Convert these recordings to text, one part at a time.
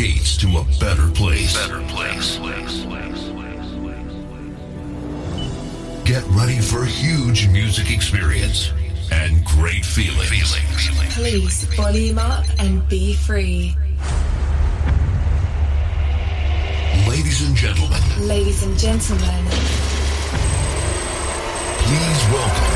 gates to a better place. Better place. Get ready for a huge music experience and great feeling. Please volume up and be free. Ladies and gentlemen. Ladies and gentlemen. Please welcome.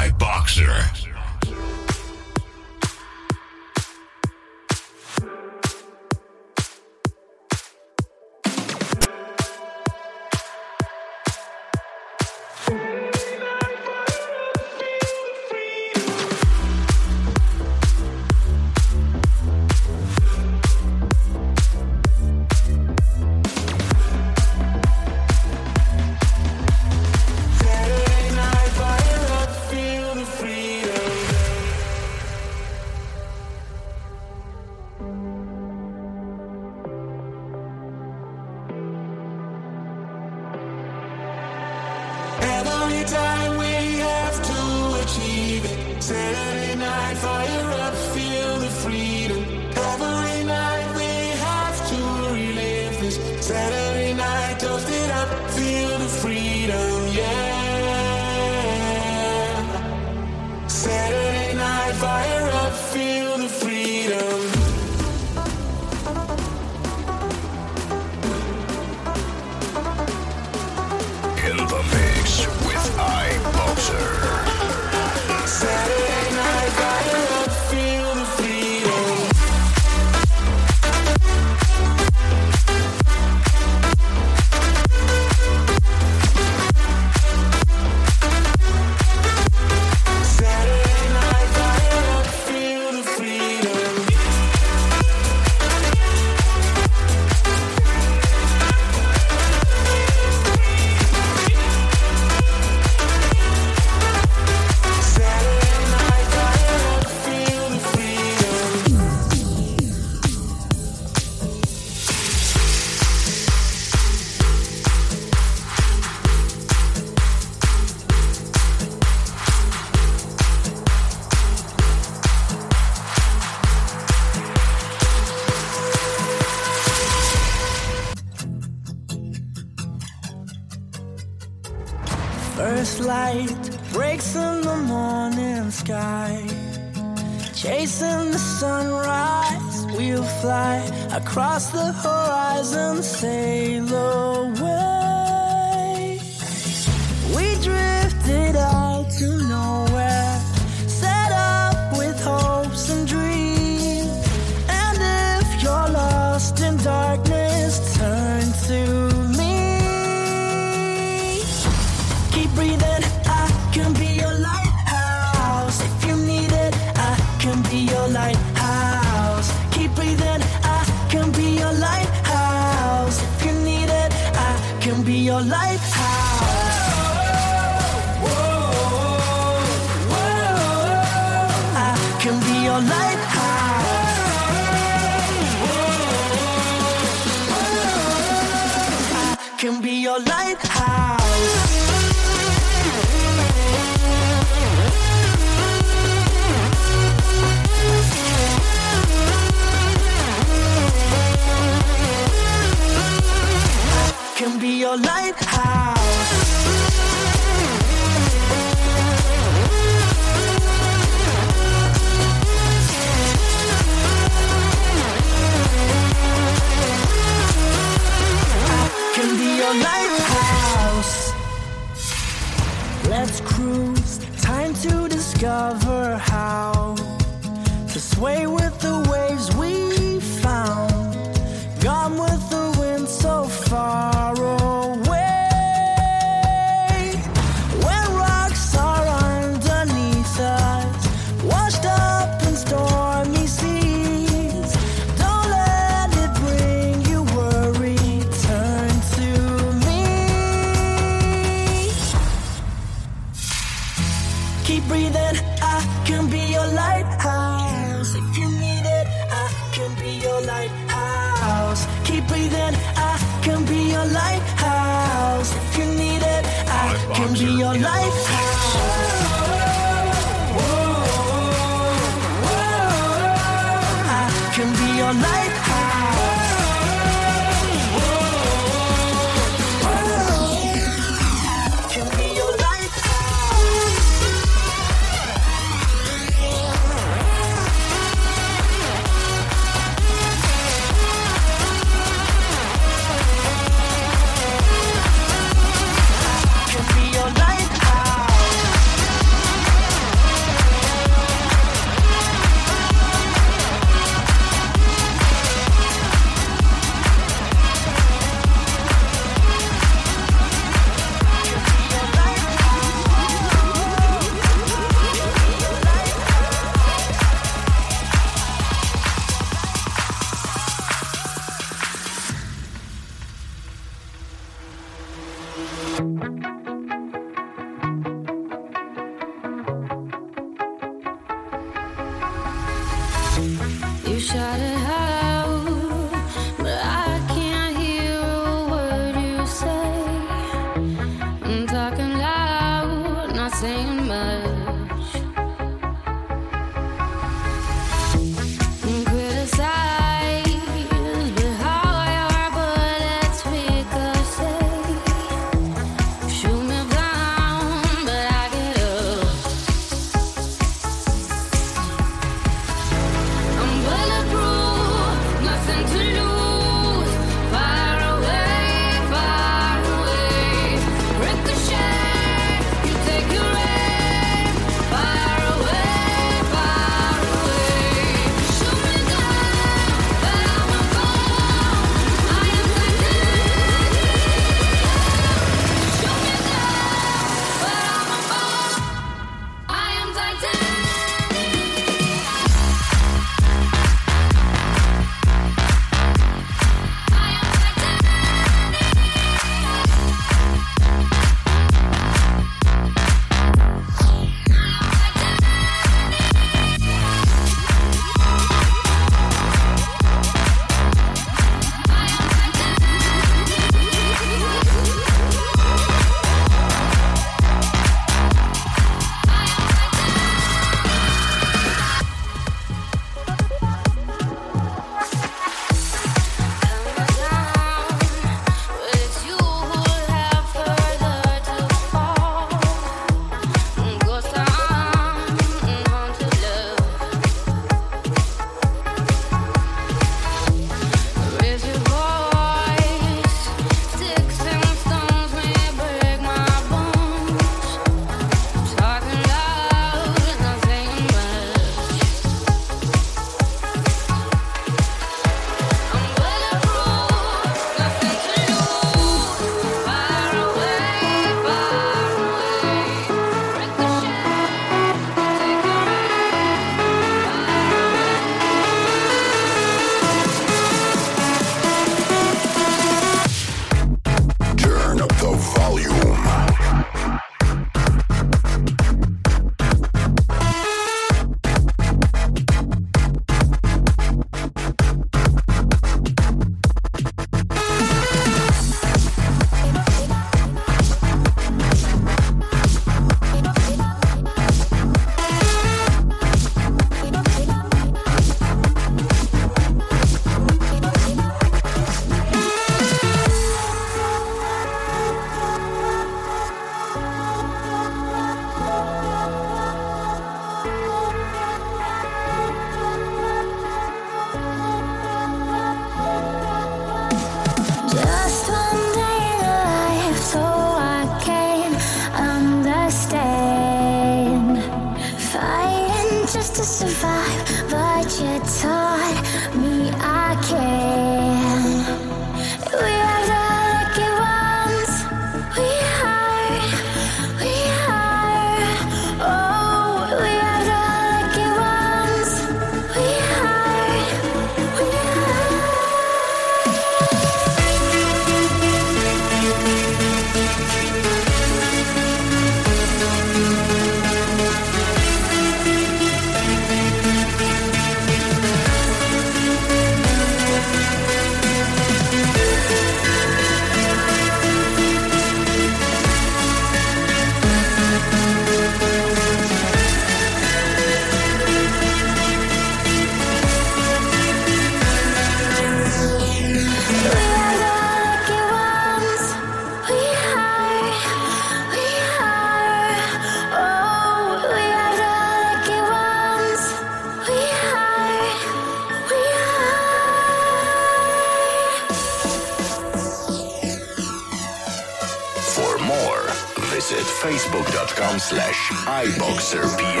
slash iboxerpl.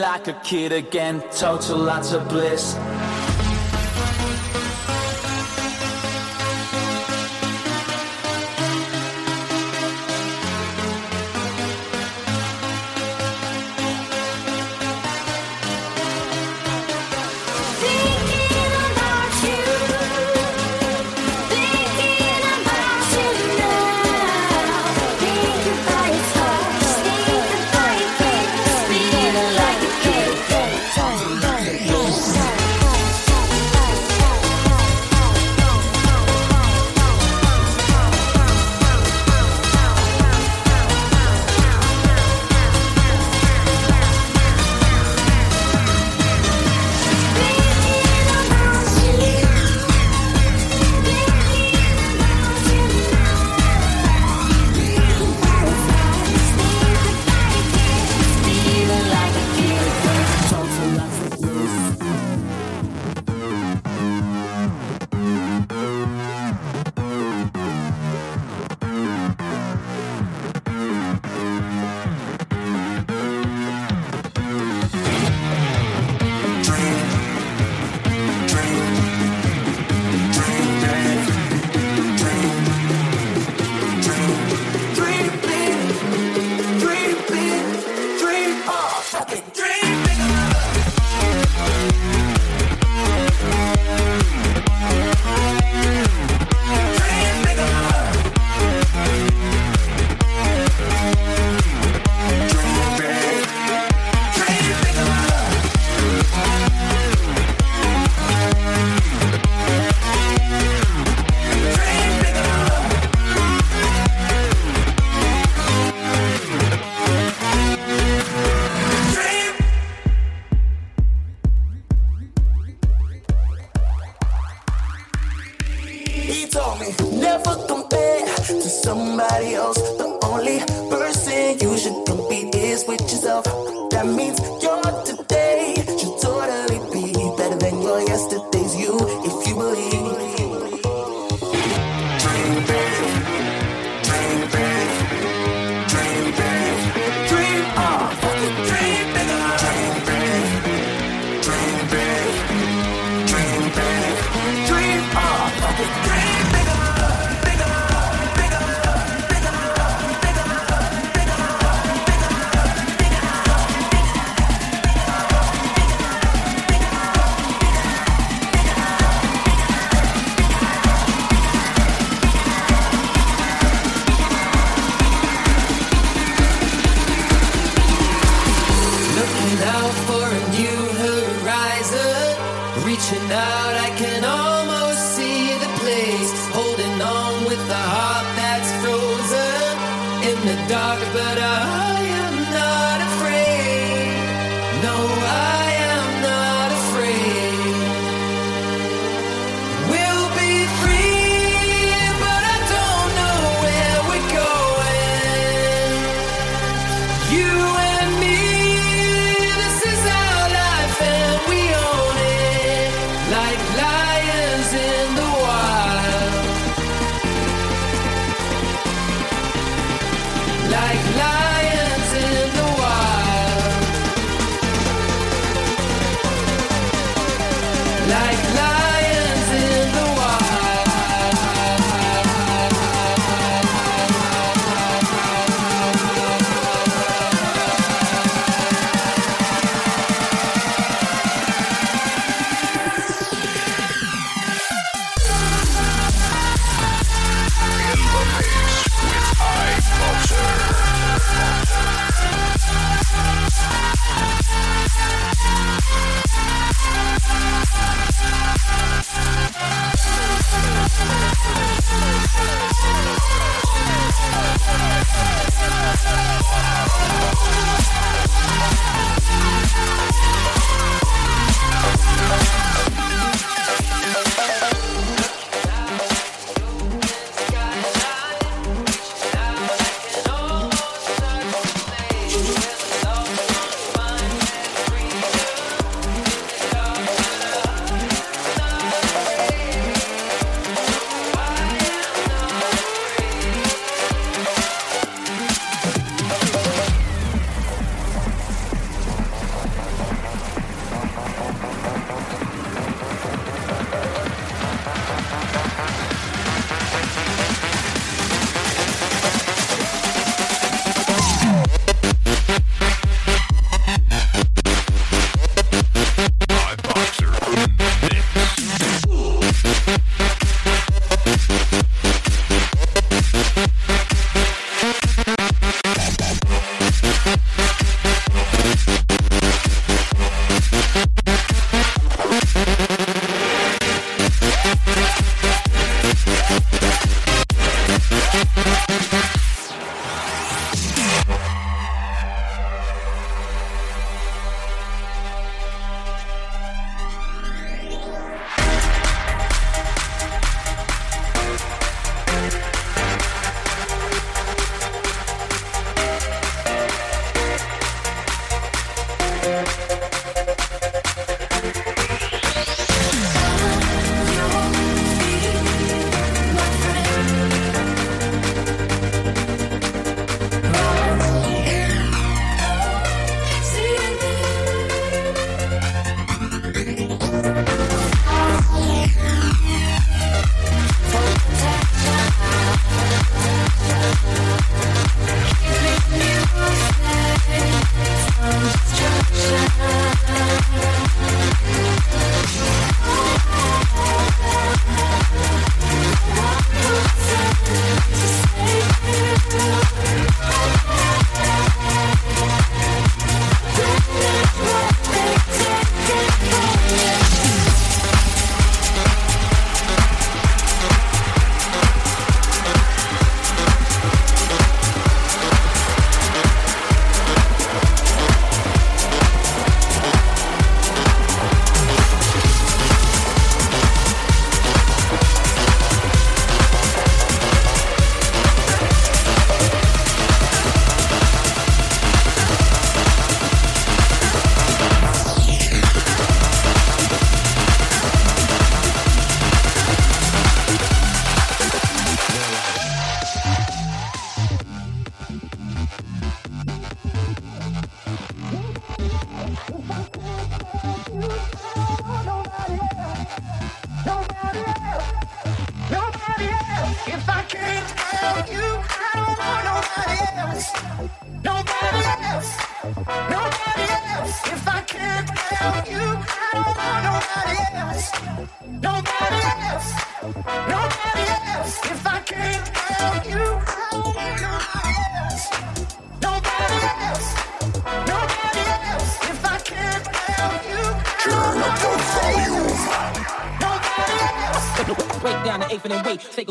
Like a kid again, total lots of bliss.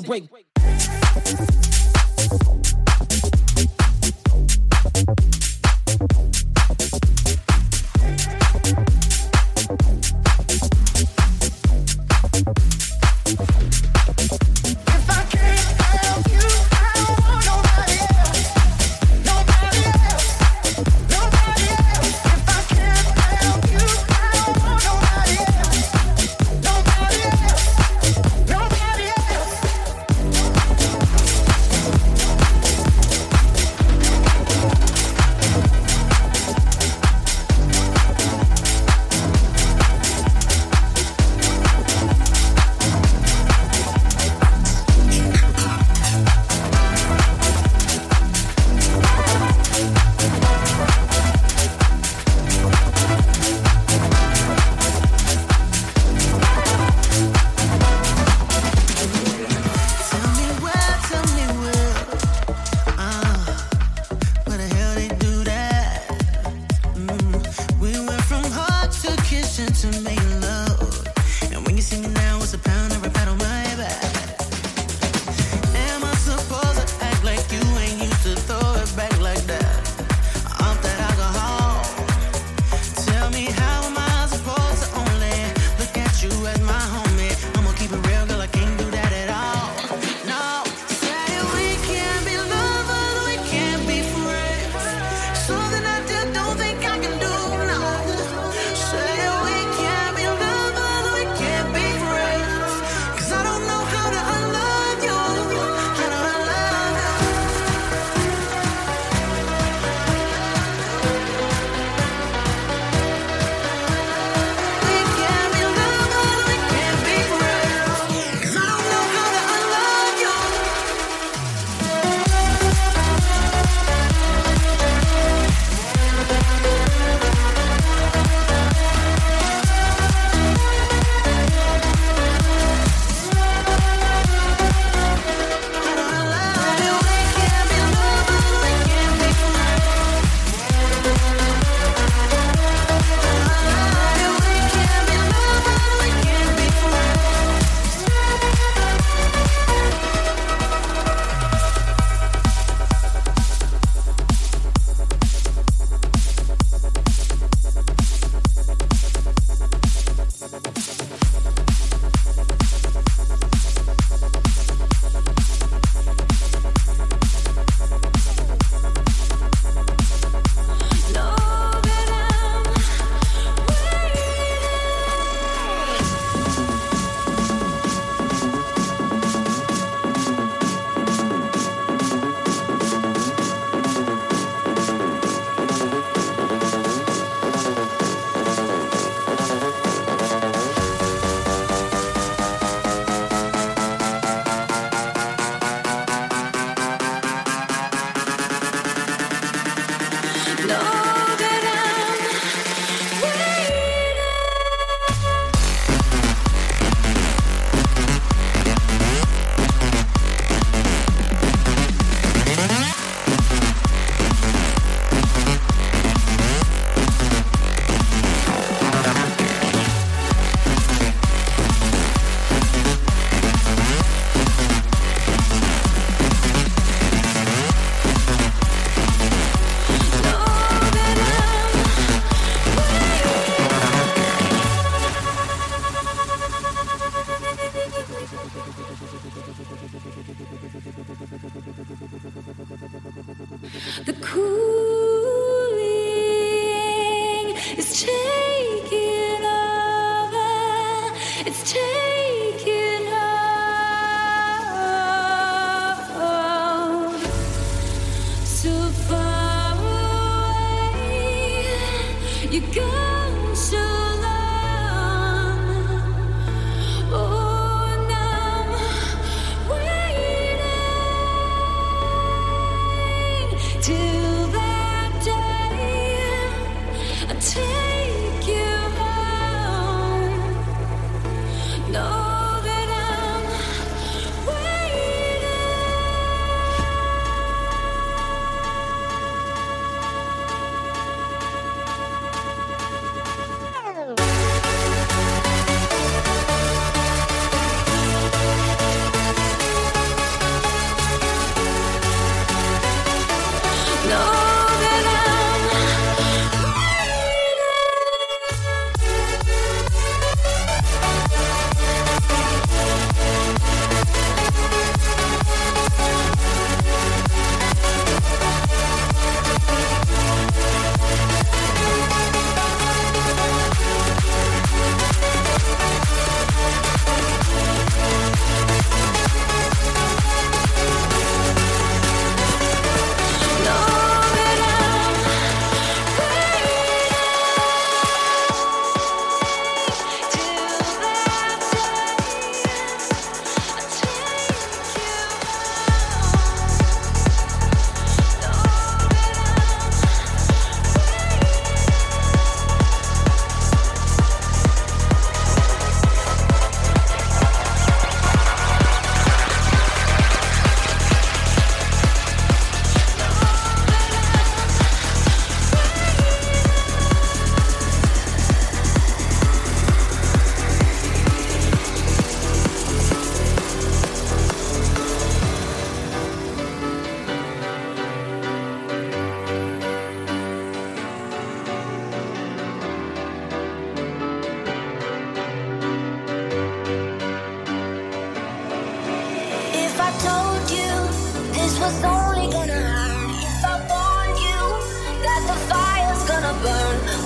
Wait,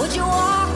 Would you walk?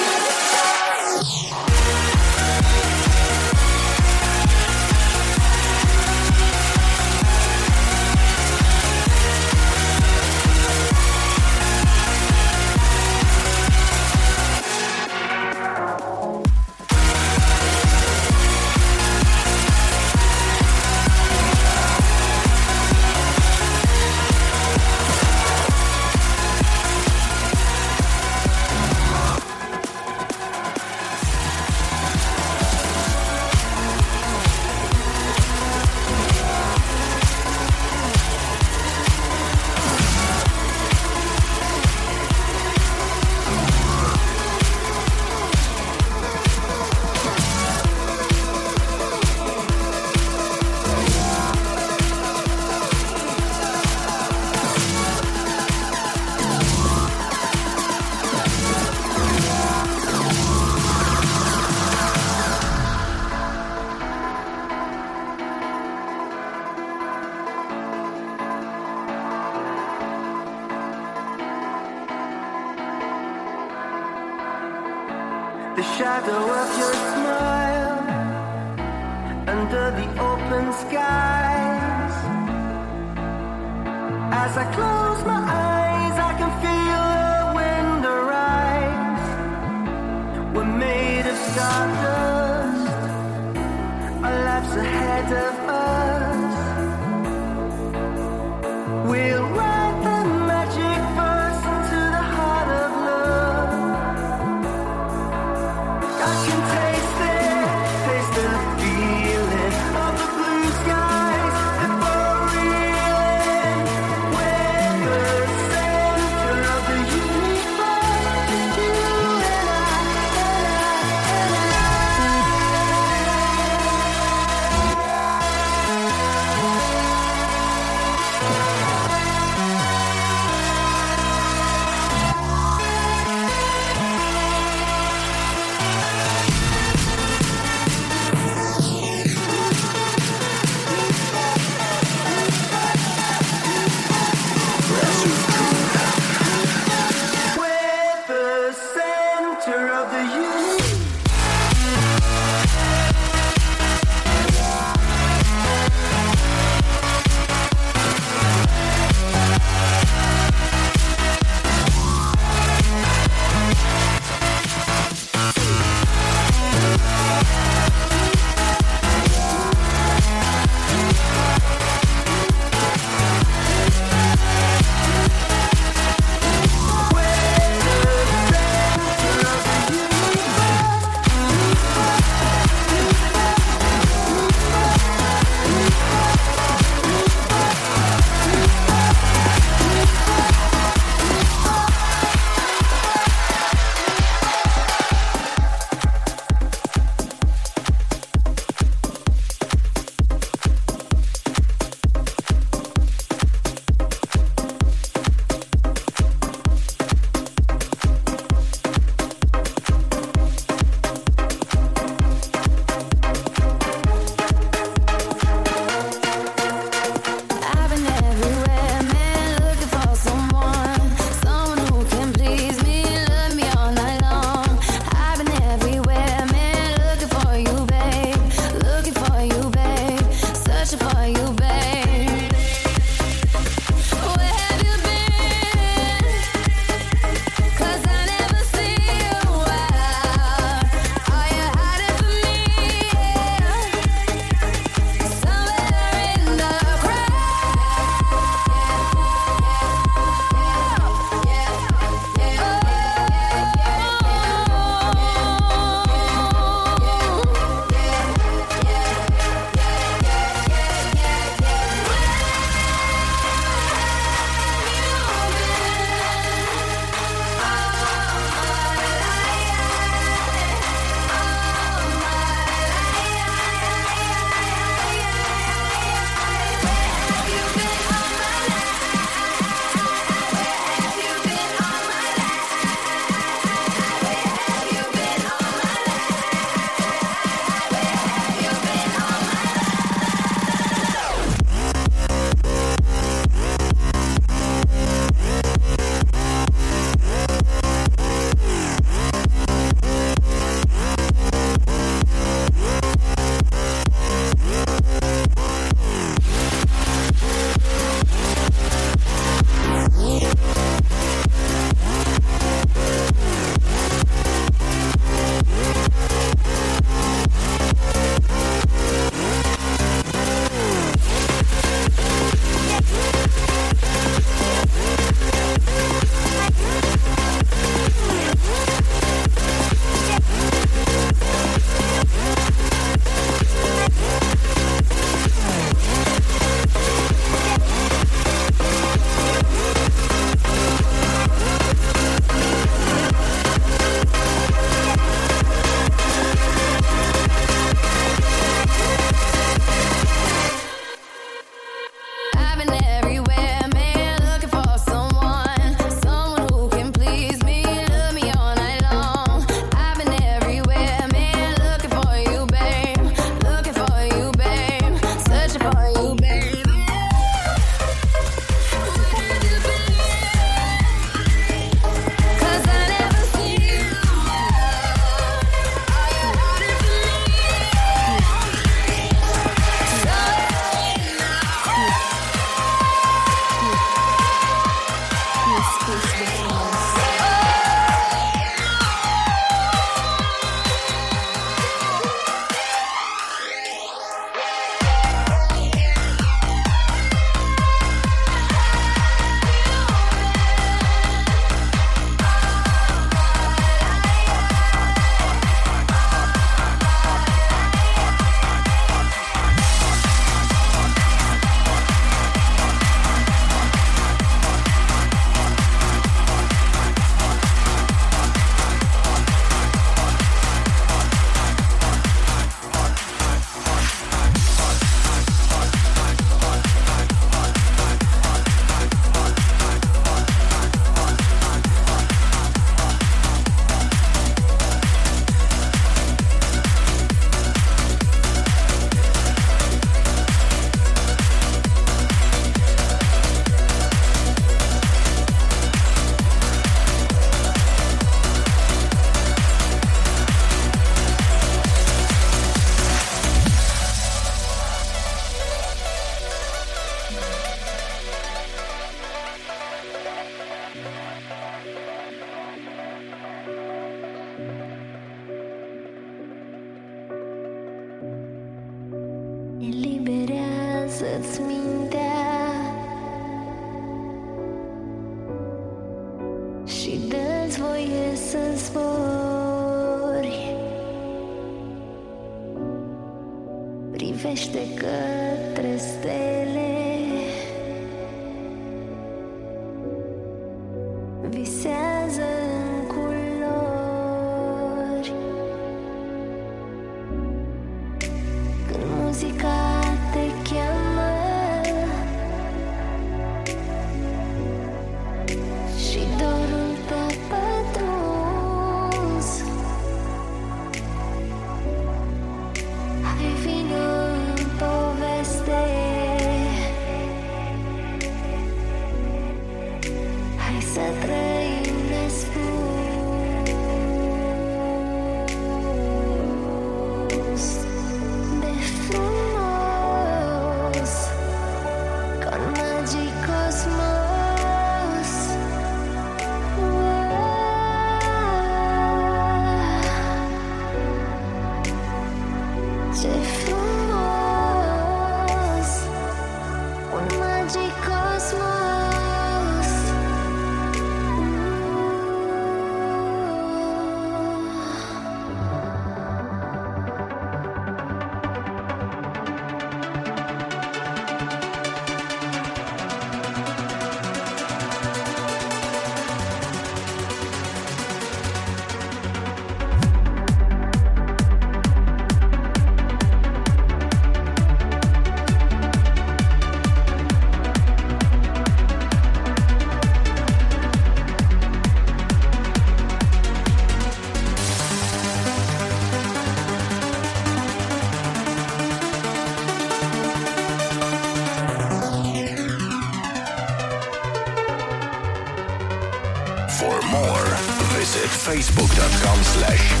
facebook.com slash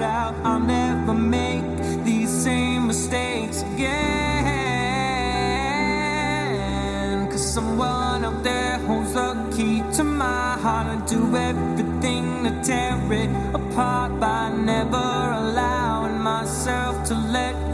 out, I'll never make these same mistakes again. Cause someone out there holds the key to my heart. I do everything to tear it apart by never allowing myself to let